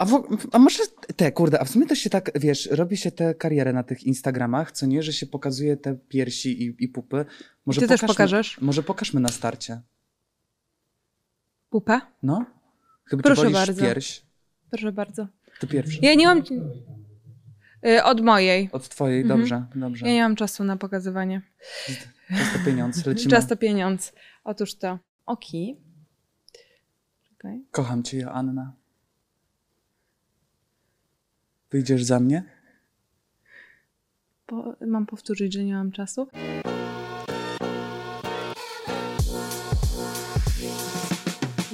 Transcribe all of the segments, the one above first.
A, w, a może te, kurde, a w sumie to się tak, wiesz, robi się tę karierę na tych Instagramach, co nie, że się pokazuje te piersi i, i pupy. Może Ty też pokażmy- pokażesz? Może pokażmy na starcie. Pupę? No? Chyba Proszę bardzo. pierś. Proszę bardzo. Ty pierwszy. Ja nie mam... Y, Od mojej. Od twojej, Mhm. dobrze, dobrze. Ja nie mam czasu na pokazywanie. Czas to pieniądz, lecimy. Czas to pieniądz. Otóż to. Oki. Czekaj. Kocham cię, Joanna. Wyjdziesz za mnie? Po, mam powtórzyć, że nie mam czasu.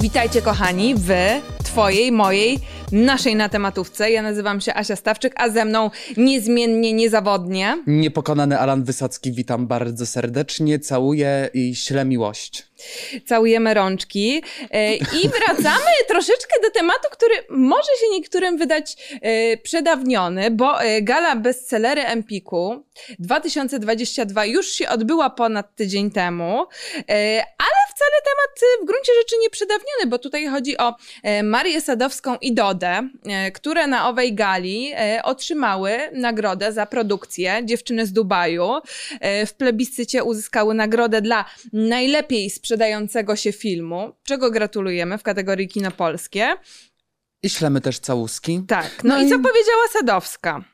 Witajcie kochani w Twojej, mojej, naszej na tematówce. Ja nazywam się Asia Stawczyk, a ze mną niezmiennie, niezawodnie. Niepokonany Alan Wysocki, witam bardzo serdecznie, całuję i ślę miłość. całujemy rączki. E, i wracamy troszeczkę do tematu, który może się niektórym wydać e, przedawniony, bo e, gala bestsellery Empiku 2022 już się odbyła ponad tydzień temu, ale wcale temat w gruncie rzeczy nie przedawniony, bo tutaj chodzi o Marię Sadowską i Dodę, e, które na owej gali e, otrzymały nagrodę za produkcję Dziewczyny z Dubaju. E, W plebiscycie uzyskały nagrodę dla najlepiej sprzedającego się filmu, czego gratulujemy w kategorii kino polskie. I ślemy też całuski. Tak, no, No i i- co powiedziała Sadowska?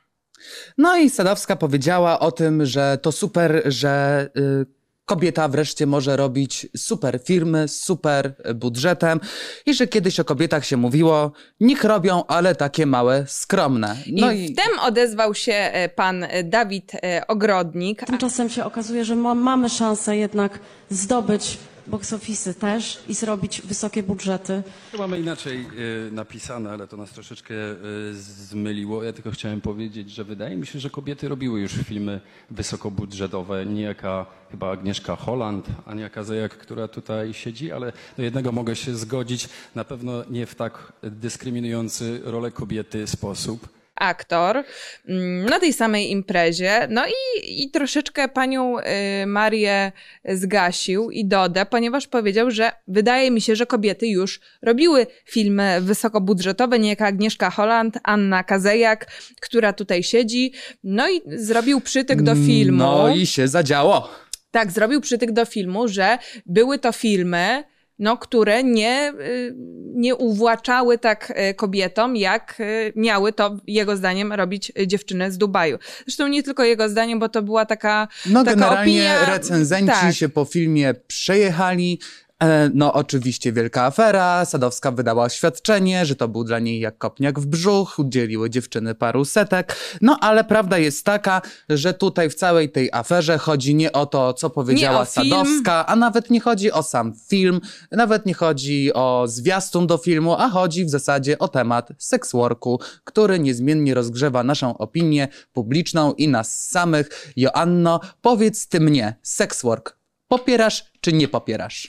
No i Sadowska powiedziała o tym, że to super, że y, kobieta wreszcie może robić super firmy z super budżetem i że kiedyś o kobietach się mówiło, niech robią, ale takie małe, skromne. No I, i, wtem odezwał się e, pan e, Dawid e, Ogrodnik. Tymczasem się okazuje, że ma, mamy szansę jednak zdobyć box office'y też i zrobić wysokie budżety. Mamy inaczej y, napisane, ale to nas troszeczkę y, zmyliło. Ja tylko chciałem powiedzieć, że wydaje mi się, że kobiety robiły już filmy wysokobudżetowe. Niejaka chyba Agnieszka Holland, Ania Kazejak, która tutaj siedzi, ale do jednego mogę się zgodzić. Na pewno nie w tak dyskryminujący rolę kobiety sposób. Aktor mm, na tej samej imprezie. No i, i troszeczkę panią y, Marię zgasił i Dodę, ponieważ powiedział, że wydaje mi się, że kobiety już robiły filmy wysokobudżetowe, nie jak Agnieszka Holland, Anna Kazejak, która tutaj siedzi. No i zrobił przytyk do filmu. No i się zadziało. Tak, zrobił przytyk do filmu, że były to filmy, no, które nie, y, nie uwłaczały tak y, kobietom, jak y, miały to, jego zdaniem, robić dziewczyny z Dubaju. Zresztą nie tylko jego zdaniem, bo to była taka, No taka generalnie opinia... recenzenci tak. się po filmie przejechali. E, No oczywiście wielka afera, Sadowska wydała oświadczenie, że to był dla niej jak kopniak w brzuch, udzieliły dziewczyny paru setek. No ale prawda jest taka, że tutaj w całej tej aferze chodzi nie o to, co powiedziała o film. Sadowska, a nawet nie chodzi o sam film, nawet nie chodzi o zwiastun do filmu, a chodzi w zasadzie o temat sex worku, który niezmiennie rozgrzewa naszą opinię publiczną i nas samych. Joanno, powiedz ty mnie, sex work, popierasz czy nie popierasz?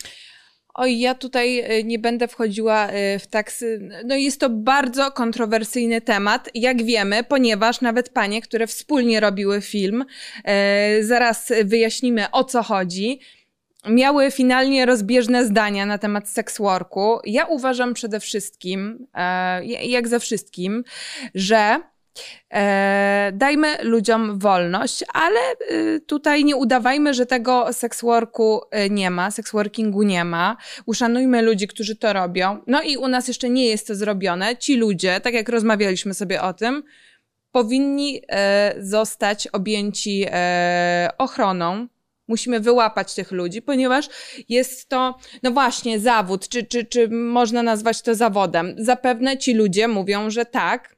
Oj, ja tutaj y, nie będę wchodziła y, w tak. s- No, jest to bardzo kontrowersyjny temat, jak wiemy, ponieważ nawet panie, które wspólnie robiły film, e, zaraz wyjaśnimy o co chodzi, miały finalnie rozbieżne zdania na temat sex worku. Ja uważam przede wszystkim, e, jak ze wszystkim, że E, dajmy ludziom wolność, ale y, tutaj nie udawajmy, że tego sex worku y, nie ma, sex workingu nie ma. Uszanujmy ludzi, którzy to robią. No i u nas jeszcze nie jest to zrobione. Ci ludzie, tak jak rozmawialiśmy sobie o tym, powinni e, zostać objęci e, ochroną. Musimy wyłapać tych ludzi, ponieważ jest to, no właśnie, zawód, czy, czy, czy można nazwać to zawodem. Zapewne ci ludzie mówią, że tak,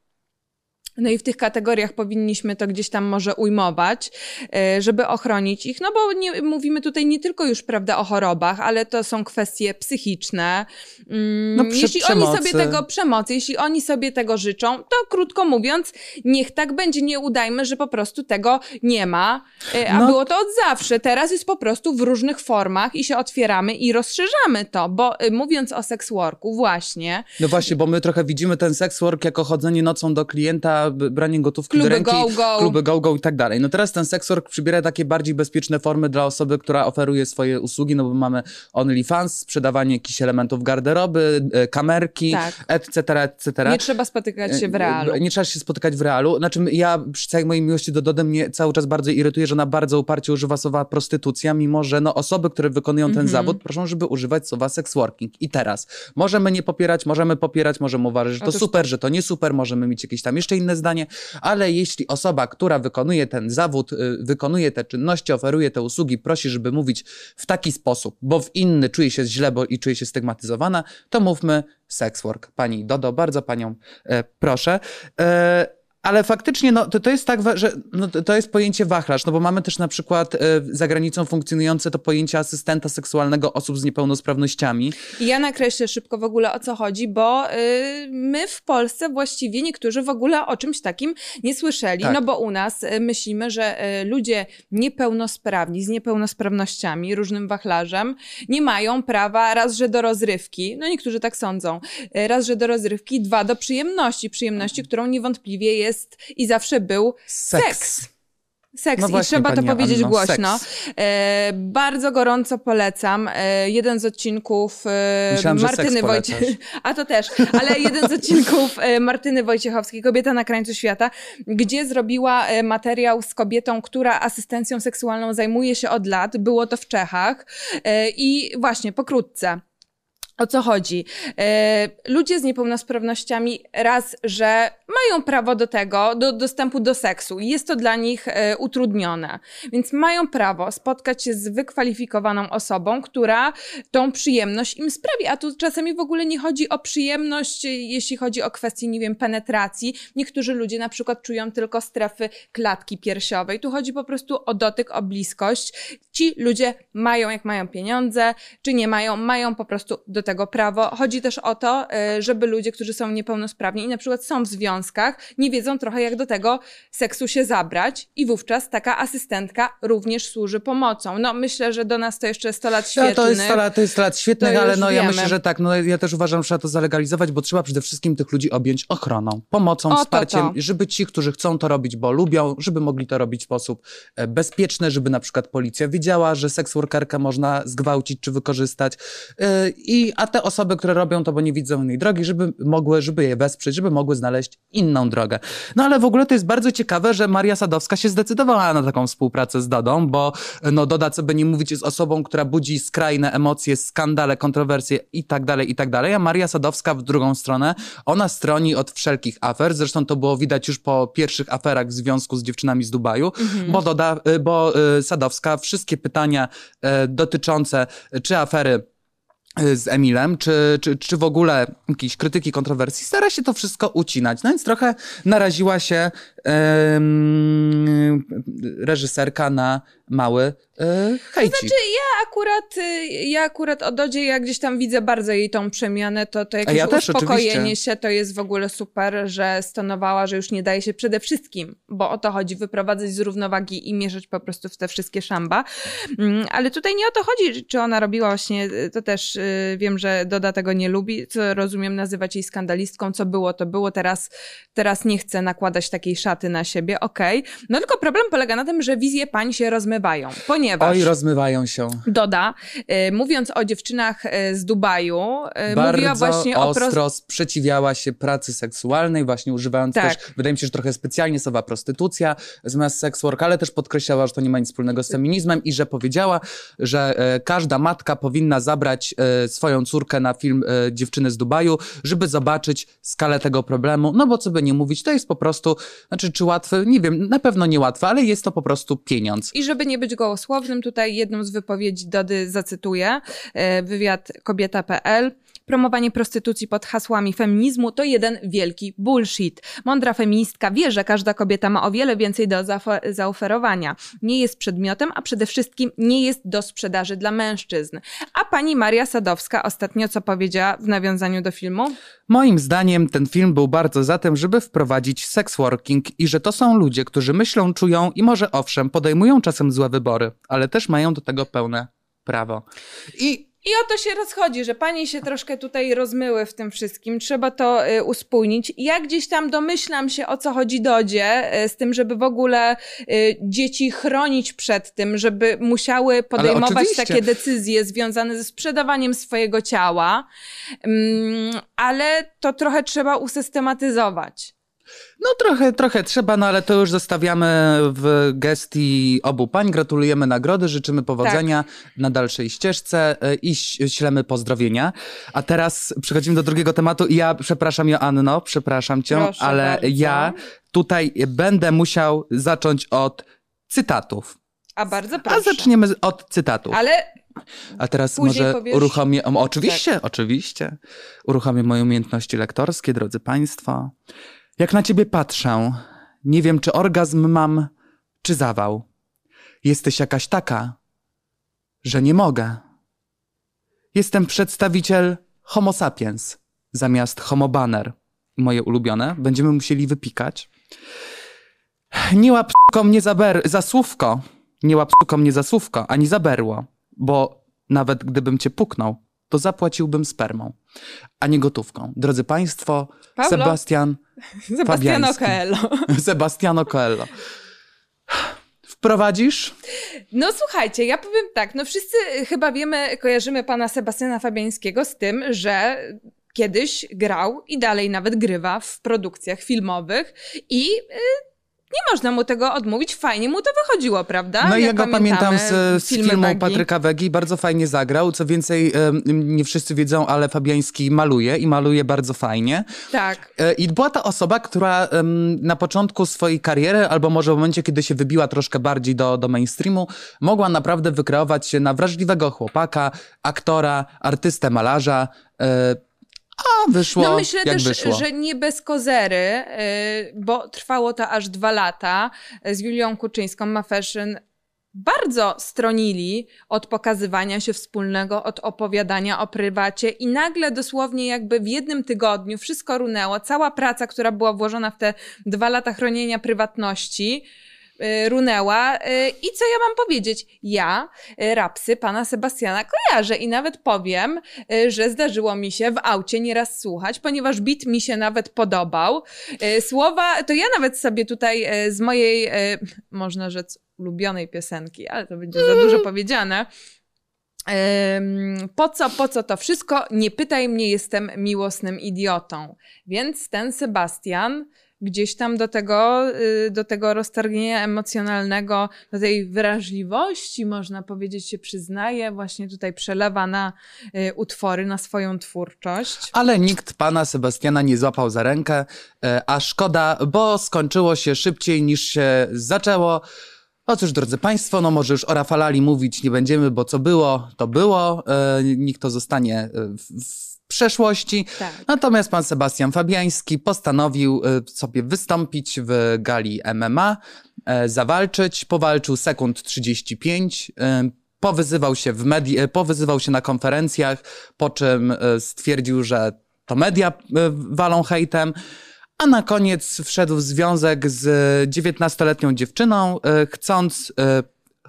no i w tych kategoriach powinniśmy to gdzieś tam może ujmować, e, żeby ochronić ich, no bo nie, mówimy tutaj nie tylko już, prawda, o chorobach, ale to są kwestie psychiczne. Mm, No, jeśli oni przemocy. sobie tego przemocy, jeśli oni sobie tego życzą, to krótko mówiąc, niech tak będzie. Nie udajmy, że po prostu tego nie ma, e, a No. było to od zawsze. Teraz jest po prostu w różnych formach i się otwieramy i rozszerzamy to, bo e, mówiąc o sex worku, właśnie, No właśnie, bo my trochę widzimy ten sex work jako chodzenie nocą do klienta branie gotówki Kluby do ręki, go, go. kluby go, go i tak dalej. No teraz ten seks work przybiera takie bardziej bezpieczne formy dla osoby, która oferuje swoje usługi, no bo mamy OnlyFans, sprzedawanie jakichś elementów garderoby, e, kamerki, Tak. etc., etc. Nie trzeba spotykać się w realu. Nie trzeba się spotykać w realu. Znaczy, ja przy całej mojej miłości do Dody mnie cały czas bardzo irytuje, że ona bardzo uparcie używa słowa prostytucja, mimo że no, osoby, które wykonują ten zawód, proszą, żeby używać słowa sex working. I teraz możemy nie popierać, możemy popierać, możemy uważać, że to Otóż super, że to nie super, możemy mieć jakieś tam jeszcze inne zdanie, ale jeśli osoba, która wykonuje ten zawód, y, wykonuje te czynności, oferuje te usługi, prosi, żeby mówić w taki sposób, bo w inny czuje się źle bo i czuje się stygmatyzowana, to mówmy sex work. Pani Dodo, bardzo panią e, proszę. E, ale faktycznie no, to, to jest tak, że no, to, jest pojęcie wachlarz, no bo mamy też na przykład e, za granicą funkcjonujące to pojęcie asystenta seksualnego osób z niepełnosprawnościami. I ja nakreślę szybko w ogóle o co chodzi, bo y, my w Polsce właściwie niektórzy w ogóle o czymś takim nie słyszeli, Tak. no bo u nas y, myślimy, że y, ludzie niepełnosprawni, z niepełnosprawnościami, różnym wachlarzem, nie mają prawa raz, że do rozrywki, no niektórzy tak sądzą, y, raz, że do rozrywki, dwa, do przyjemności, przyjemności, którą niewątpliwie jest i zawsze był Seks. seks. Seks No i właśnie, trzeba to powiedzieć Anno, głośno. E, bardzo gorąco polecam. E, jeden z odcinków e, Myślałam, Martyny seks Wojciech. polecasz. A to też, ale jeden z odcinków e, Martyny Wojciechowskiej, Kobieta na krańcu świata, gdzie zrobiła e, materiał z kobietą, która asystencją seksualną zajmuje się od lat. Było to w Czechach. E, I właśnie, pokrótce. O co chodzi? E, ludzie z niepełnosprawnościami raz, że mają prawo do tego, do dostępu do seksu jest to dla nich e, utrudnione. Więc mają prawo spotkać się z wykwalifikowaną osobą, która tą przyjemność im sprawi. A tu czasami w ogóle nie chodzi o przyjemność, jeśli chodzi o kwestię, nie wiem, penetracji. Niektórzy ludzie na przykład czują tylko strefy klatki piersiowej. Tu chodzi po prostu o dotyk, o bliskość. Ci ludzie mają, jak mają pieniądze, czy nie mają, mają po prostu do tego prawo. Chodzi też o to, e, żeby ludzie, którzy są niepełnosprawni i na przykład są w związkach, nie wiedzą trochę jak do tego seksu się zabrać i wówczas taka asystentka również służy pomocą. No myślę, że do nas to jeszcze 100 lat No, świetnych. to jest 100 lat, to jest 100 lat świetnych, To ale no ja myślę, że tak, no ja też uważam, że trzeba to zalegalizować, bo trzeba przede wszystkim tych ludzi objąć ochroną, pomocą, O, to, wsparciem, to. żeby ci, którzy chcą to robić, bo lubią, żeby mogli to robić w sposób e, bezpieczny, żeby na przykład policja wiedziała, że seksworkerkę można zgwałcić czy wykorzystać. E, I, a te osoby, które robią to, bo nie widzą innej drogi, żeby mogły, żeby je wesprzeć, żeby mogły znaleźć inną drogę. No ale w ogóle to jest bardzo ciekawe, że Maria Sadowska się zdecydowała na taką współpracę z Dodą, bo no Doda, co by nie mówić, jest osobą, która budzi skrajne emocje, skandale, kontrowersje i tak dalej, i tak dalej, a Maria Sadowska w drugą stronę, ona stroni od wszelkich afer, zresztą to było widać już po pierwszych aferach w związku z dziewczynami z Dubaju, bo Doda, y, bo y, Sadowska wszystkie pytania y, dotyczące czy afery z Emilem, czy, czy, czy w ogóle jakiejś krytyki, kontrowersji, stara się to wszystko ucinać. No więc trochę naraziła się em, reżyserka na mały y, hejcik. Znaczy, ja akurat, y, ja akurat o Dodzie, jak gdzieś tam widzę bardzo jej tą przemianę, to, to jakieś ja też, uspokojenie oczywiście. się to jest w ogóle super, że stonowała, że już nie daje się przede wszystkim, bo o to chodzi, wyprowadzać z równowagi i mierzyć po prostu w te wszystkie szamba. Mm, Ale tutaj nie o to chodzi, czy ona robiła właśnie, y, to też y, wiem, że Doda tego nie lubi, co rozumiem nazywać jej skandalistką, co było, to było, teraz, teraz nie chcę nakładać takiej szaty na siebie, okej. No tylko problem polega na tym, że wizje pań się rozmywają, ponieważ... Oj, rozmywają się. Doda, y, mówiąc o dziewczynach y, z Dubaju, y, Bardzo mówiła właśnie o ostro pro... sprzeciwiała się pracy seksualnej, właśnie używając Tak. też, wydaje mi się, że trochę specjalnie słowa prostytucja zamiast sex work, ale też podkreślała, że to nie ma nic wspólnego z feminizmem i że powiedziała, że e, każda matka powinna zabrać e, swoją córkę na film e, Dziewczyny z Dubaju, żeby zobaczyć skalę tego problemu, no bo co by nie mówić, to jest po prostu, znaczy czy łatwe, nie wiem, na pewno nie łatwe, ale jest to po prostu pieniądz. I żeby nie być gołosłownym, tutaj jedną z wypowiedzi Dody zacytuję, y, wywiad kobieta.pl. Promowanie prostytucji pod hasłami feminizmu to jeden wielki bullshit. Mądra feministka wie, że każda kobieta ma o wiele więcej do zaoferowania. Nie jest przedmiotem, a przede wszystkim nie jest do sprzedaży dla mężczyzn. A pani Maria Sadowska ostatnio co powiedziała w nawiązaniu do filmu? Moim zdaniem ten film był bardzo za tym, żeby wprowadzić sex working i że to są ludzie, którzy myślą, czują i może owszem, podejmują czasem złe wybory, ale też mają do tego pełne prawo. I I o to się rozchodzi, że pani się troszkę tutaj rozmyły w tym wszystkim. Trzeba to y, uspójnić. Ja gdzieś tam domyślam się, o co chodzi Dodzie, y, z tym, żeby w ogóle y, dzieci chronić przed tym, żeby musiały podejmować takie decyzje związane ze sprzedawaniem swojego ciała. Mm, ale to trochę trzeba usystematyzować. No trochę, trochę trzeba, no ale to już zostawiamy w gestii obu pań. Gratulujemy nagrody, życzymy powodzenia na dalszej ścieżce e, i ślemy pozdrowienia. A teraz przechodzimy do drugiego tematu ja przepraszam Joanno, przepraszam cię, Proszę ale bardzo. ja tutaj będę musiał zacząć od cytatów. A bardzo A proszę. zaczniemy z- od cytatów. Ale A teraz Później może powiesz- uruchomię. O, oczywiście, Tak. oczywiście. Uruchomię moje umiejętności lektorskie, drodzy Państwo. Jak na ciebie patrzę, nie wiem, czy orgazm mam, czy zawał. Jesteś jakaś taka, że nie mogę. Jestem przedstawiciel Homo sapiens zamiast Homo banner. Moje ulubione. Będziemy musieli wypikać. Nie łap mnie za, ber- za słówko. Nie łap mnie za słówko, ani za berło. Bo nawet gdybym cię puknął, to zapłaciłbym spermą, a nie gotówką. Drodzy Państwo, Paulo. Sebastian, Sebastiano Fabiański. Coelho. Sebastiano Coelho. Wprowadzisz? No słuchajcie, ja powiem tak, no wszyscy chyba wiemy, kojarzymy pana Sebastiana Fabiańskiego z tym, że kiedyś grał i dalej nawet grywa w produkcjach filmowych i y, nie można mu tego odmówić, fajnie mu to wychodziło, prawda? No i ja go pamiętam z, z filmu Bagi. Patryka Wegi, bardzo fajnie zagrał. Co więcej, nie wszyscy wiedzą, ale Fabiański maluje i maluje bardzo fajnie. Tak. E, I była to osoba, która na początku swojej kariery, albo może w momencie, kiedy się wybiła troszkę bardziej do, do mainstreamu, mogła naprawdę wykreować się na wrażliwego chłopaka, aktora, artystę, malarza. A wyszło No myślę jak też, wyszło. że nie bez kozery, y, bo trwało to aż dwa lata z Julią Kuczyńską, Ma Fashion. Bardzo stronili od pokazywania się wspólnego, od opowiadania o prywacie i nagle dosłownie jakby w jednym tygodniu wszystko runęło. Cała praca, która była włożona w te dwa lata chronienia prywatności, runęła. Y, I co ja mam powiedzieć? Ja y, rapsy pana Sebastiana kojarzę i nawet powiem, y, że zdarzyło mi się w aucie nieraz słuchać, ponieważ beat mi się nawet podobał. Y, Słowa, to ja nawet sobie tutaj y, z mojej, y, można rzec, ulubionej piosenki, ale to będzie za dużo powiedziane. Ym, Po co, po co to wszystko? Nie pytaj mnie, jestem miłosnym idiotą. Więc ten Sebastian gdzieś tam do tego, y, do tego roztargnienia emocjonalnego, do tej wrażliwości, można powiedzieć, się przyznaje, właśnie tutaj przelewa na y, utwory, na swoją twórczość. Ale nikt pana Sebastiana nie złapał za rękę, e, a szkoda, bo skończyło się szybciej niż się zaczęło. O cóż, drodzy Państwo, no może już o Rafalali mówić nie będziemy, bo co było, to było. E, Niech to zostanie e, w przeszłości. Tak. Natomiast pan Sebastian Fabiański postanowił e, sobie wystąpić w gali MMA, e, zawalczyć. Powalczył sekund 35. e, Powyzywał się, w medi- powyzywał się na konferencjach, po czym stwierdził, że to media walą hejtem. A na koniec wszedł w związek z 19-letnią dziewczyną, chcąc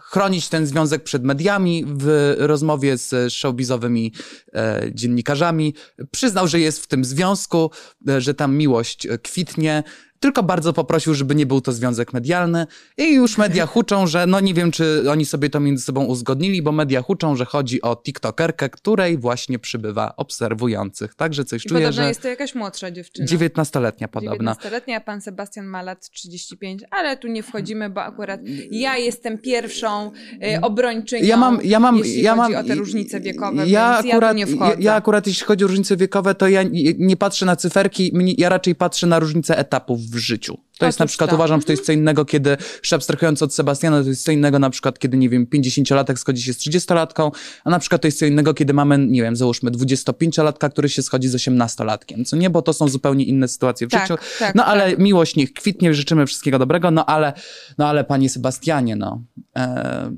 chronić ten związek przed mediami w rozmowie z showbizowymi e, dziennikarzami. Przyznał, że jest w tym związku, e, że tam miłość e, kwitnie. Tylko bardzo poprosił, żeby nie był to związek medialny. I już media huczą, że no nie wiem, czy oni sobie to między sobą uzgodnili, bo media huczą, że chodzi o TikTokerkę, której właśnie przybywa obserwujących. Także coś I czuję, podobno że jest to jakaś młodsza dziewczyna. 19-letnia podobno. 19-letnia, a pan Sebastian ma lat 35, ale tu nie wchodzimy, bo akurat ja jestem pierwszą y, obrończynią, Ja mam, ja mam, jeśli ja chodzi mam, o te różnice wiekowe, ja więc akurat, ja tu nie wchodzę. Ja, ja akurat, jeśli chodzi o różnice wiekowe, to ja nie, nie patrzę na cyferki, ja raczej patrzę na różnice etapów w życiu. To jest na przykład, tak. uważam, że to jest co innego, kiedy, już abstrahując od Sebastiana, to jest co innego na przykład, kiedy, nie wiem, 50-latek schodzi się z 30-latką, a na przykład to jest co innego, kiedy mamy, nie wiem, załóżmy 25-latka, który się schodzi z 18-latkiem, co nie, bo to są zupełnie inne sytuacje w Tak, życiu. tak, no ale tak. miłość niech kwitnie, życzymy wszystkiego dobrego, no ale, no ale panie Sebastianie, no, e,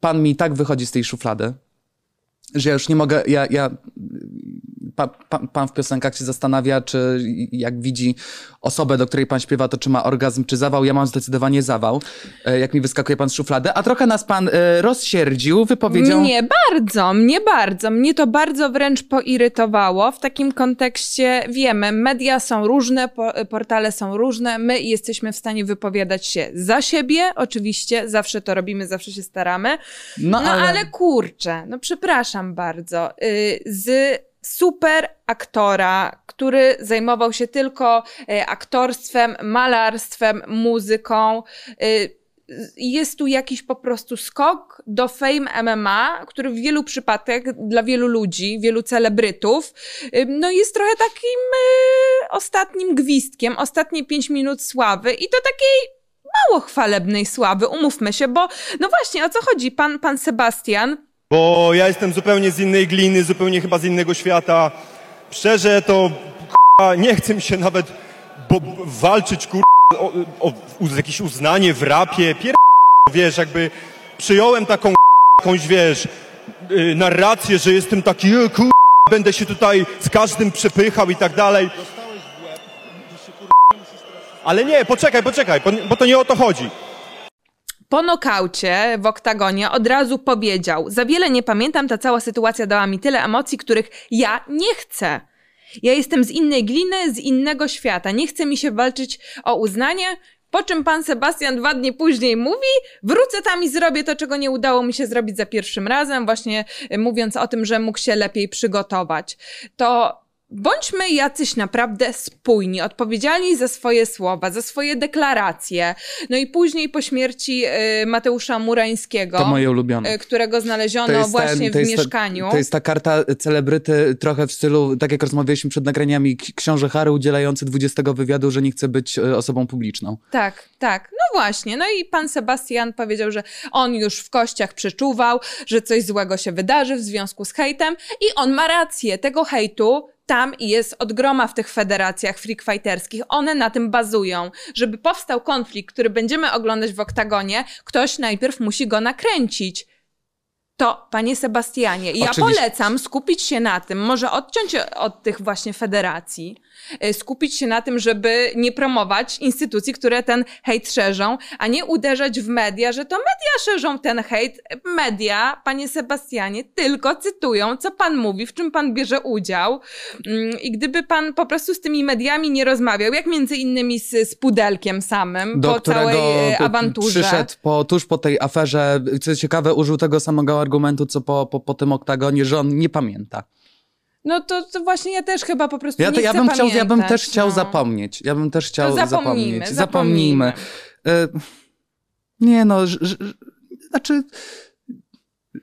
pan mi tak wychodzi z tej szuflady, że ja już nie mogę, ja, ja pa, pa, pan w piosenkach się zastanawia, czy jak widzi osobę, do której pan śpiewa, to czy ma orgazm, czy zawał. Ja mam zdecydowanie zawał, e, jak mi wyskakuje pan z szuflady. A trochę nas pan e, rozsierdził wypowiedzią... Mnie bardzo, mnie bardzo. Mnie to bardzo wręcz poirytowało. W takim kontekście wiemy, media są różne, po, portale są różne. My jesteśmy w stanie wypowiadać się za siebie. Oczywiście, zawsze to robimy, zawsze się staramy. No, No ale... ale kurczę, no przepraszam bardzo. Y, Z super aktora, który zajmował się tylko y, aktorstwem, malarstwem, muzyką. y, Jest tu jakiś po prostu skok do fame MMA, który w wielu przypadkach dla wielu ludzi, wielu celebrytów, y, no jest trochę takim ostatnim gwizdkiem, ostatnie pięć minut sławy i to takiej mało chwalebnej sławy, umówmy się, bo no właśnie, o co chodzi? Pan, pan Sebastian Bo ja jestem zupełnie z innej gliny, zupełnie chyba z innego świata. Szczerze to k***a, nie chcę mi się nawet bo, walczyć kur... o, o, o jakieś uznanie w rapie. Pier... wiesz, jakby przyjąłem taką jakąś, wiesz, y, narrację, że jestem taki e, kur... będę się tutaj z każdym przepychał i tak dalej. Ale nie, poczekaj, poczekaj, bo- bo to nie o to chodzi. Po nokaucie w oktagonie od razu powiedział: Za wiele nie pamiętam, ta cała sytuacja dała mi tyle emocji, których ja nie chcę. Ja jestem z innej gliny, z innego świata. Nie chce mi się walczyć o uznanie. Po czym pan Sebastian dwa dni później mówi: Wrócę tam i zrobię to, czego nie udało mi się zrobić za pierwszym razem, właśnie mówiąc o tym, że mógł się lepiej przygotować. To bądźmy jacyś naprawdę spójni, odpowiedzialni za swoje słowa, za swoje deklaracje. No i później po śmierci y, Mateusza Murańskiego, To moje ulubione. y, którego znaleziono właśnie w mieszkaniu. Ta, to jest ta karta celebryty trochę w stylu, tak jak rozmawialiśmy przed nagraniami, książę Harry udzielający 20 wywiadu, że nie chce być e, osobą publiczną. Tak, tak. No właśnie. No i pan Sebastian powiedział, że on już w kościach przeczuwał, że coś złego się wydarzy w związku z hejtem i on ma rację. Tego hejtu tam jest od groma w tych federacjach freakfighterskich. One na tym bazują. Żeby powstał konflikt, który będziemy oglądać w oktagonie, ktoś najpierw musi go nakręcić. To, panie Sebastianie, ja Oczywiście. polecam skupić się na tym, może odciąć od tych właśnie federacji, skupić się na tym, żeby nie promować instytucji, które ten hejt szerzą, a nie uderzać w media, że to media szerzą ten hejt. Media, panie Sebastianie, tylko cytują, co pan mówi, w czym pan bierze udział. Mm, I gdyby pan po prostu z tymi mediami nie rozmawiał, jak między innymi z, z Pudelkiem samym, do po całej y, p- awanturze. przyszedł po, tuż po tej aferze, co ciekawe, użył tego samego argumentu, co po, po, po tym oktagonie, że on nie pamięta. No to, to właśnie ja też chyba po prostu Ja, nie ja chcę bym chciał, ja bym pamiętać, też chciał no. zapomnieć. Ja bym też chciał To zapomnijmy, zapomnieć. zapomnijmy. E, nie no, znaczy,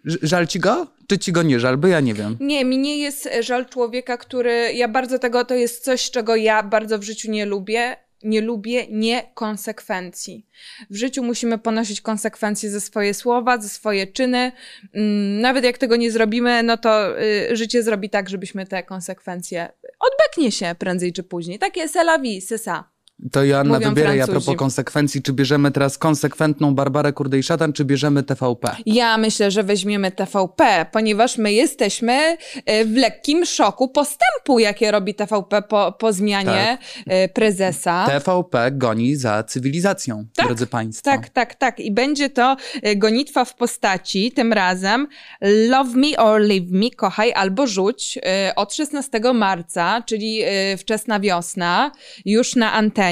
żal ci go? Czy ci go nie żal? Bo ja nie wiem. Nie, mi nie jest e, żal człowieka, który. Ja bardzo tego, to jest coś, czego ja bardzo w życiu nie lubię. Nie lubię niekonsekwencji. W życiu musimy ponosić konsekwencje za swoje słowa, za swoje czyny. Mm, Nawet jak tego nie zrobimy, no to y, życie zrobi tak, żebyśmy te konsekwencje. Odbeknie się prędzej czy później. Takie c'est la. To Joanna Mówią wybieraj a propos konsekwencji, czy bierzemy teraz konsekwentną Barbarę Kurdej-Szatan, czy bierzemy TVP? Ja myślę, że weźmiemy TVP, ponieważ my jesteśmy e, w lekkim szoku postępu, jakie robi TVP po, po zmianie e, prezesa. TVP goni za cywilizacją, Tak, drodzy Państwo. Tak, tak, tak. I będzie to e, gonitwa w postaci, tym razem Love Me or Leave Me, kochaj albo rzuć, od 16 marca, czyli wczesna wiosna, już na antenie.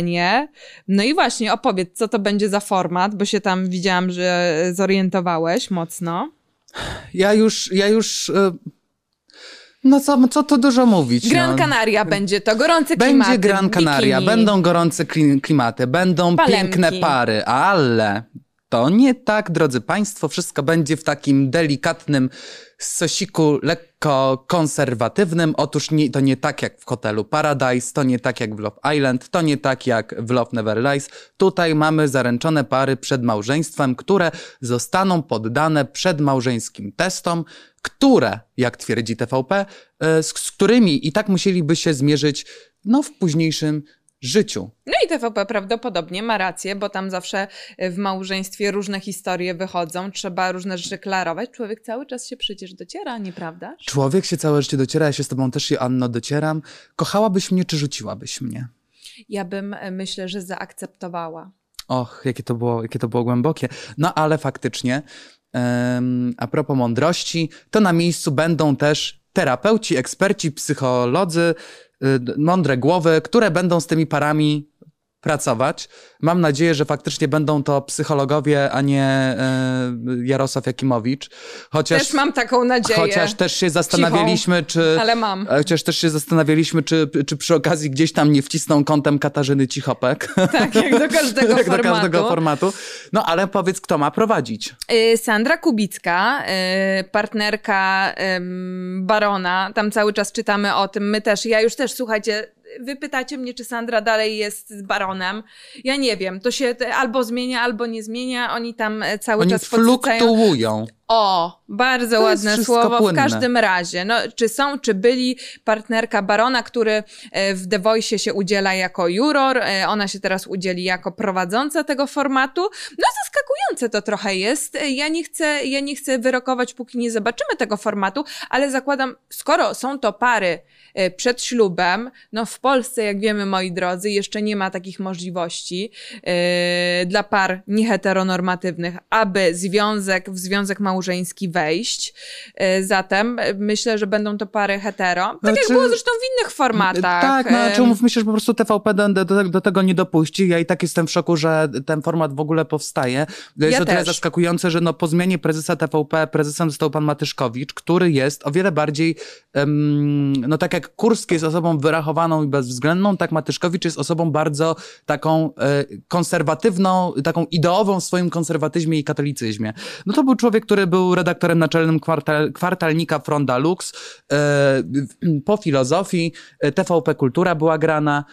No i właśnie opowiedz, co to będzie za format, bo się tam widziałam, że zorientowałeś mocno. Ja już, ja już... e, No co, co tu dużo mówić? Gran no. Canaria będzie to, gorące klimaty. Będzie Gran Canaria, bikini. będą gorące kli- klimaty, będą Palemki. piękne pary, ale to nie tak, drodzy Państwo, wszystko będzie w takim delikatnym sosiku lekko konserwatywnym. Otóż nie, to nie tak jak w hotelu Paradise, to nie tak jak w Love Island, to nie tak jak w Love Never Lies. Tutaj mamy zaręczone pary przed małżeństwem, które zostaną poddane przedmałżeńskim testom, które, jak twierdzi TVP, e, z, z którymi i tak musieliby się zmierzyć no, w późniejszym życiu. No i TVP prawdopodobnie ma rację, bo tam zawsze y, w małżeństwie różne historie wychodzą, trzeba różne rzeczy klarować. Człowiek cały czas się przecież dociera, nieprawda? Człowiek się całe życie dociera, ja się z tobą też, Anno, docieram. Kochałabyś mnie, czy rzuciłabyś mnie? Ja bym y, myślę, że zaakceptowała. Och, jakie to było, jakie to było głębokie. No ale faktycznie, em, a propos mądrości, to na miejscu będą też terapeuci, eksperci, psycholodzy, mądre głowy, które będą z tymi parami pracować. Mam nadzieję, że faktycznie będą to psychologowie, a nie e, Jarosław Jakimowicz. Chociaż, Też mam taką nadzieję. chociaż też się zastanawialiśmy, czy... Ale mam. e, Chociaż też się zastanawialiśmy, czy, czy przy okazji gdzieś tam nie wcisną kątem Katarzyny Cichopek. Tak, jak do każdego Jak formatu. do każdego formatu. No ale powiedz, kto ma prowadzić? Y, Sandra Kubicka, partnerka Barona, tam cały czas czytamy o tym, my też, ja już też, słuchajcie, wy pytacie mnie, czy Sandra dalej jest z Baronem. Ja nie wiem, to się albo zmienia, albo nie zmienia, oni tam e, cały Oni czas fluktuują. O, bardzo To ładne słowo. płynne. W każdym razie, no, czy są, czy byli partnerka Barona, który e, w The Voice się udziela jako juror, e, ona się teraz udzieli jako prowadząca tego formatu. No zaskakujące to trochę jest. E, Ja nie chcę, ja nie chcę wyrokować, póki nie zobaczymy tego formatu, ale zakładam, skoro są to pary e, przed ślubem, no w Polsce, jak wiemy, moi drodzy, jeszcze nie ma takich możliwości e, dla par nieheteronormatywnych, aby związek, w związek małżeński wejść. E, Zatem myślę, że będą to pary hetero. Tak jak Znaczy- było zresztą w innych formatach. Tak, no znaczy umówmy się, że po prostu TVP do, do, do tego nie dopuści. Ja i tak jestem w szoku, że ten format w ogóle powstaje. Jest Ja to tyle też. zaskakujące, że no, po zmianie prezesa TVP prezesem został pan Matyszkowicz, który jest o wiele bardziej, em, no tak jak Kurski jest osobą wyrachowaną i bezwzględną, tak Matyszkowicz jest osobą bardzo taką e, konserwatywną, taką ideową w swoim konserwatyzmie i katolicyzmie. No to był człowiek, który był redaktorem naczelnym kwartal, kwartalnika Fronda Lux. E, po filozofii e, TVP Kultura była grana,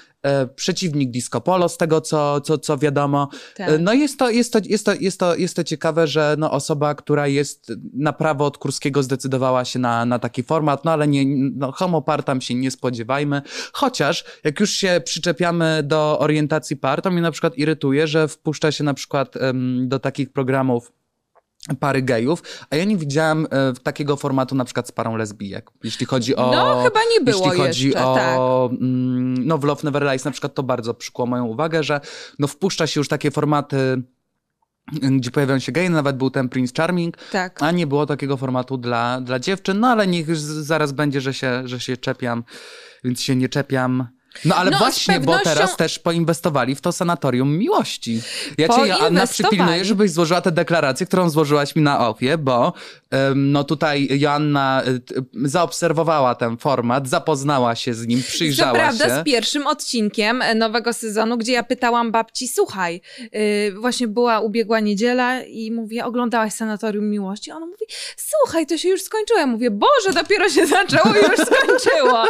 przeciwnik Disco Polo, z tego co, co, co wiadomo. Tak. E, No jest to, jest, to, jest, to, jest, to, jest to ciekawe, że no osoba, która jest na prawo od Kurskiego zdecydowała się na, na taki format, no ale nie, no tam się nie spodziewajmy. Chociaż jak już się przyczepiamy do orientacji par, to mnie na przykład irytuje, że wpuszcza się na przykład em, do takich programów pary gejów, a ja nie widziałem e, takiego formatu na przykład z parą lesbijek, jeśli chodzi o... No, chyba nie było Jeśli chodzi jeszcze, o... tak. mm, No w Love Never Lies na przykład to bardzo przykuło moją uwagę, że no wpuszcza się już takie formaty, mm, gdzie pojawiają się geje, nawet był ten Prince Charming, Tak. a nie było takiego formatu dla, dla dziewczyn, no ale niech zaraz będzie, że się, że się czepiam, więc się nie czepiam. No ale No, właśnie, bo pewnością- teraz też poinwestowali w to sanatorium miłości. Ja cię, Joanna, przypilnuję, żebyś złożyła tę deklarację, którą złożyłaś mi na ofie, bo no tutaj Joanna y, t- zaobserwowała ten format, zapoznała się z nim, przyjrzała prawda się. z pierwszym odcinkiem e, nowego sezonu, gdzie ja pytałam babci, słuchaj, yy, właśnie była ubiegła niedziela i mówię, oglądałaś Sanatorium Miłości? Ona mówi, słuchaj, to się już skończyło. Ja mówię, Boże, dopiero się zaczęło i już skończyło.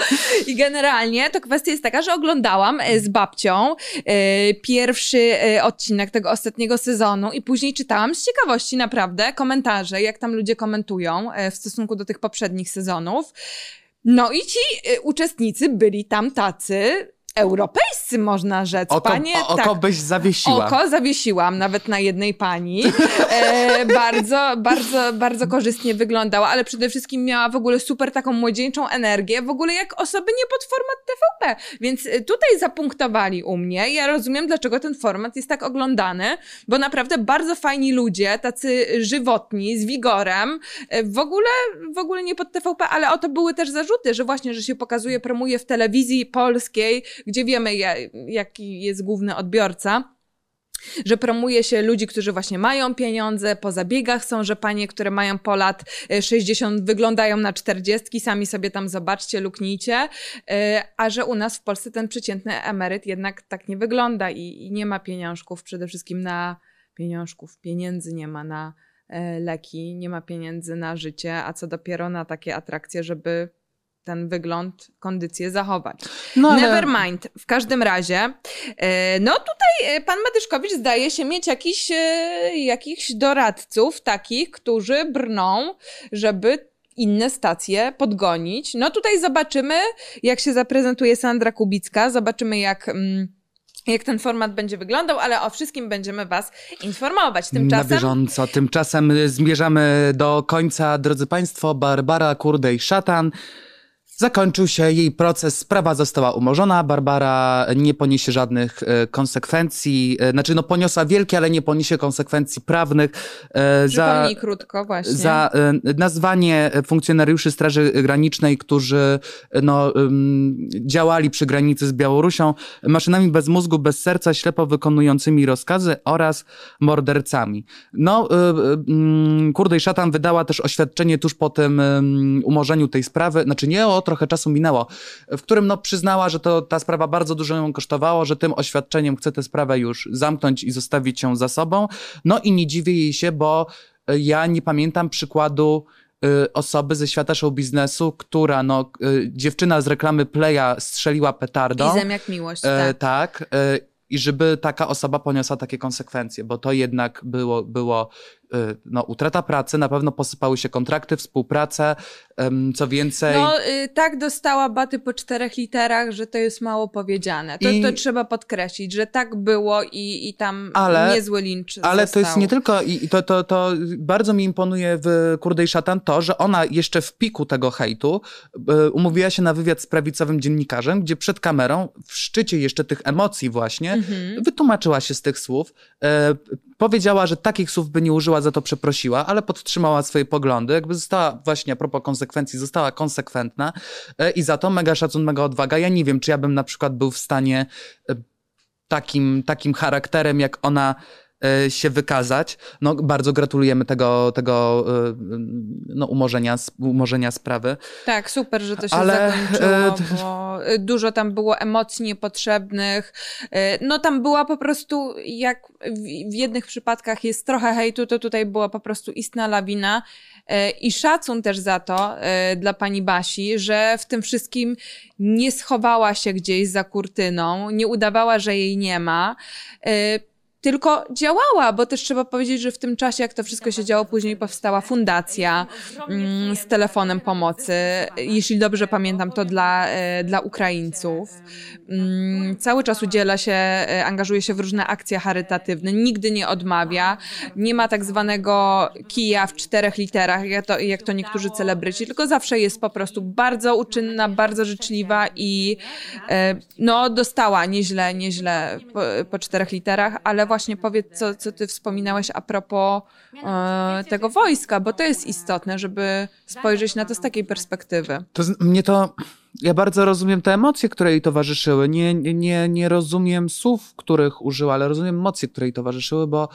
I generalnie to kwestia jest taka, że oglądałam e, z babcią e, pierwszy e, odcinek tego ostatniego sezonu i później czytałam z ciekawości naprawdę komentarze, jak tam ludzie komentują w stosunku do tych poprzednich sezonów. No i ci uczestnicy byli tam tacy europejscy, można rzec. Oko, Panie, o, oko tak, byś zawiesiła. Oko zawiesiłam nawet na jednej pani. E, bardzo, bardzo, bardzo korzystnie wyglądała, ale przede wszystkim miała w ogóle super taką młodzieńczą energię, w ogóle jak osoby nie pod format TVP. Więc e, tutaj zapunktowali u mnie. Ja rozumiem, dlaczego ten format jest tak oglądany, bo naprawdę bardzo fajni ludzie, tacy żywotni, z wigorem, e, w ogóle, w ogóle nie pod TVP, ale o to były też zarzuty, że właśnie, że się pokazuje, promuje w telewizji polskiej, gdzie wiemy, ja- jaki jest główny odbiorca że promuje się ludzi, którzy właśnie mają pieniądze, po zabiegach są, że panie, które mają po lat e, 60 wyglądają na 40, sami sobie tam zobaczcie, luknijcie, e, a że u nas w Polsce ten przeciętny emeryt jednak tak nie wygląda i, i nie ma pieniążków, przede wszystkim na pieniążków, pieniędzy nie ma na e, leki, nie ma pieniędzy na życie, a co dopiero na takie atrakcje, żeby ten wygląd, kondycję zachować. No, ale- Nevermind. W każdym razie, e, no tutaj e, pan Matyszkowicz zdaje się mieć jakiś, e, jakichś doradców takich, którzy brną, żeby inne stacje podgonić. No tutaj zobaczymy, jak się zaprezentuje Sandra Kubicka, zobaczymy jak... Mm, jak ten format będzie wyglądał, ale o wszystkim będziemy Was informować. Na Tymczasem bieżąco. Tymczasem zmierzamy do końca, drodzy Państwo. Barbara Kurdej-Szatan. Zakończył się jej proces, sprawa została umorzona. Barbara nie poniesie żadnych e, konsekwencji, e, znaczy no poniosła wielkie, ale nie poniesie konsekwencji prawnych e, za, krótko właśnie. za nazwanie funkcjonariuszy Straży Granicznej, którzy no, działali przy granicy z Białorusią, maszynami bez mózgu, bez serca, ślepo wykonującymi rozkazy oraz mordercami. No, mm, Kurdej Szatan wydała też oświadczenie tuż po tym ym, umorzeniu tej sprawy, znaczy nie o, trochę czasu minęło, w którym no, przyznała, że to, ta sprawa bardzo dużo ją kosztowała, że tym oświadczeniem chce tę sprawę już zamknąć i zostawić ją za sobą. No i nie dziwię jej się, bo y, ja nie pamiętam przykładu y, osoby ze świata show biznesu, która, no, y, dziewczyna z reklamy Playa strzeliła petardą. Izem jak miłość, E, tak. tak. e, I żeby taka osoba poniosła takie konsekwencje, bo to jednak było, było e, no, utrata pracy, na pewno posypały się kontrakty, współpracę, em, co więcej. No y, tak dostała baty po czterech literach, że to jest mało powiedziane. To, I- to trzeba podkreślić, że tak było i, i tam Ale- niezły lincz Ale został. to jest nie tylko, i to, to, to bardzo mi imponuje w Kurdej Szatan to, że ona jeszcze w piku tego hejtu e, umówiła się na wywiad z prawicowym dziennikarzem, gdzie przed kamerą, w szczycie jeszcze tych emocji właśnie, Mhm. wytłumaczyła się z tych słów. Powiedziała, że takich słów by nie użyła, za to przeprosiła, ale podtrzymała swoje poglądy. Jakby została właśnie a propos konsekwencji, została konsekwentna e, i za to mega szacun, mega odwaga. Ja nie wiem, czy ja bym na przykład był w stanie e, takim, takim charakterem, jak ona się wykazać. No, bardzo gratulujemy tego, tego e, no, umorzenia, umorzenia sprawy. Tak, super, że to się Ale, zakończyło, e, bo y, dużo tam było emocji niepotrzebnych. No tam była po prostu, jak w, jednych przypadkach jest trochę hejtu, to tutaj była po prostu istna lawina. I szacun też za to dla pani Basi, że w tym wszystkim nie schowała się gdzieś za kurtyną, nie udawała, że jej nie ma. Tylko działała, bo też trzeba powiedzieć, że w tym czasie, jak to wszystko się działo, później powstała fundacja mm, z telefonem pomocy. Jeśli dobrze pamiętam, to dla, e, dla Ukraińców. Mm, Cały czas udziela się, e, angażuje się w różne akcje charytatywne, nigdy nie odmawia. Nie ma tak zwanego kija w czterech literach, jak to, jak to niektórzy celebryci, tylko zawsze jest po prostu bardzo uczynna, bardzo życzliwa i e, no, dostała nieźle, nieźle po, po czterech literach, ale właśnie powiedz, co, co ty wspominałeś a propos e, tego wojska, bo to jest istotne, żeby spojrzeć na to z takiej perspektywy. To z- mnie to. Ja bardzo rozumiem te emocje, które jej towarzyszyły. Nie, nie- nie, rozumiem słów, których użyła, ale rozumiem emocje, które jej towarzyszyły, bo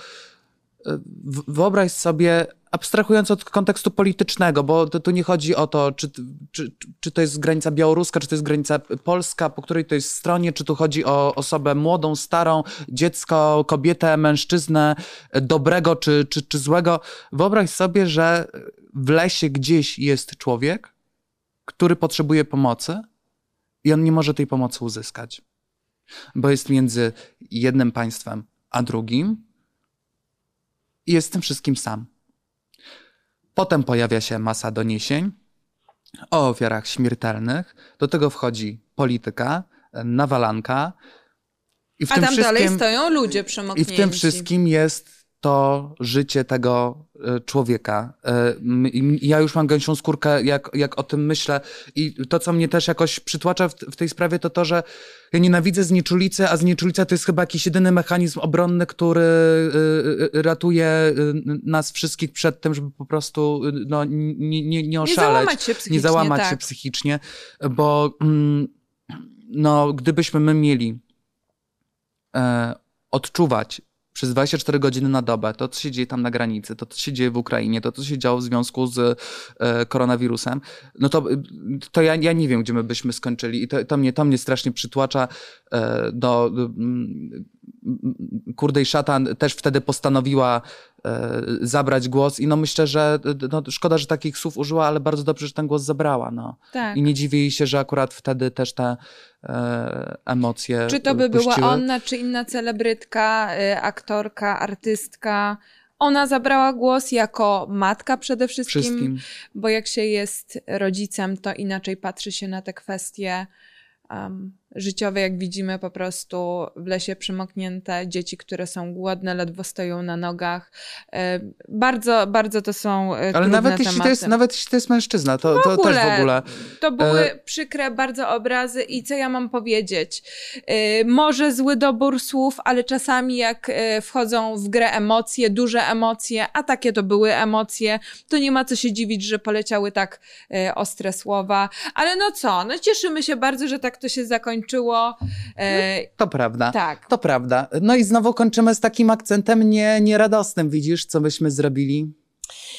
wyobraź sobie, abstrahując od kontekstu politycznego, bo to, tu nie chodzi o to, czy, czy, czy to jest granica białoruska, czy to jest granica polska, po której to jest stronie, czy tu chodzi o osobę młodą, starą, dziecko, kobietę, mężczyznę, dobrego czy, czy, czy złego. Wyobraź sobie, że w lesie gdzieś jest człowiek, który potrzebuje pomocy i on nie może tej pomocy uzyskać, bo jest między jednym państwem a drugim i jest z tym wszystkim sam. Potem pojawia się masa doniesień o ofiarach śmiertelnych. Do tego wchodzi polityka, nawalanka. I w A tym tam dalej stoją ludzie i przemoknięci. w tym wszystkim jest to życie tego e, człowieka. E, Ja już mam gęsią skórkę, jak, jak o tym myślę. I to, co mnie też jakoś przytłacza w, w tej sprawie, to to, że ja nienawidzę znieczulicy, a znieczulica to jest chyba jakiś jedyny mechanizm obronny, który y, ratuje nas wszystkich przed tym, żeby po prostu no, nie, nie, nie Nie oszaleć. załamać się psychicznie, nie załamać tak. się psychicznie, bo mm, no, gdybyśmy my mieli e, odczuwać przez 24 godziny na dobę to, co się dzieje tam na granicy, to, co się dzieje w Ukrainie, to, co się działo w związku z e, koronawirusem, no to, to ja, ja nie wiem, gdzie my byśmy skończyli. I to, to, mnie, to mnie strasznie przytłacza e, do... mm, Kurdej Szatan też wtedy postanowiła e, zabrać głos i no myślę, że no, szkoda, że takich słów użyła, ale bardzo dobrze, że ten głos zabrała. No. Tak. I nie dziwię jej się, że akurat wtedy też te e, emocje Czy to by była puściły. ona, czy inna celebrytka, y, aktorka, artystka. Ona zabrała głos jako matka przede wszystkim, Wszystkim. bo jak się jest rodzicem, to inaczej patrzy się na te kwestie. Um, życiowe, jak widzimy po prostu w lesie przymoknięte, dzieci, które są głodne, ledwo stoją na nogach. E, Bardzo, bardzo to są e, Ale nawet jeśli, to jest, nawet jeśli to jest mężczyzna, to, to też w ogóle. To były E, przykre bardzo obrazy i co ja mam powiedzieć? Może zły dobór słów, ale czasami jak wchodzą w grę emocje, duże emocje, a takie to były emocje, to nie ma co się dziwić, że poleciały tak ostre słowa. Ale no co, no cieszymy się bardzo, że tak to się zakończyło. E, To prawda. tak. To prawda. No i znowu kończymy z takim akcentem nie, nieradosnym. Widzisz, co myśmy zrobili?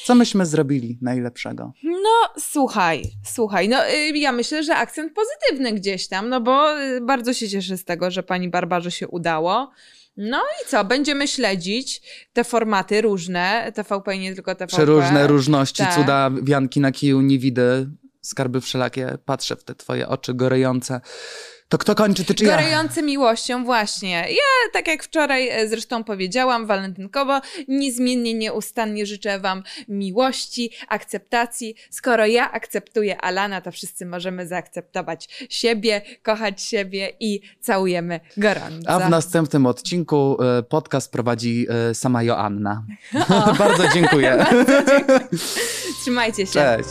Co myśmy zrobili najlepszego? No, słuchaj, słuchaj, no y, ja myślę, że akcent pozytywny gdzieś tam, no bo y, bardzo się cieszę z tego, że pani Barbarze się udało. No i co, będziemy śledzić te formaty różne, TVP nie tylko TVP. Przeróżne różności, Tak. cuda, wianki na kiju, nie widzę, skarby wszelakie. Patrzę w te twoje oczy gorejące. To kto kończy, ty czy ja? Gorejący miłością, właśnie. Ja, tak jak wczoraj e, zresztą powiedziałam, walentynkowo, niezmiennie, nieustannie życzę Wam miłości, akceptacji. Skoro ja akceptuję Alana, to wszyscy możemy zaakceptować siebie, kochać siebie i całujemy gorąco. A w następnym odcinku e, podcast prowadzi e, sama Joanna. Bardzo dziękuję. Trzymajcie się. Cześć.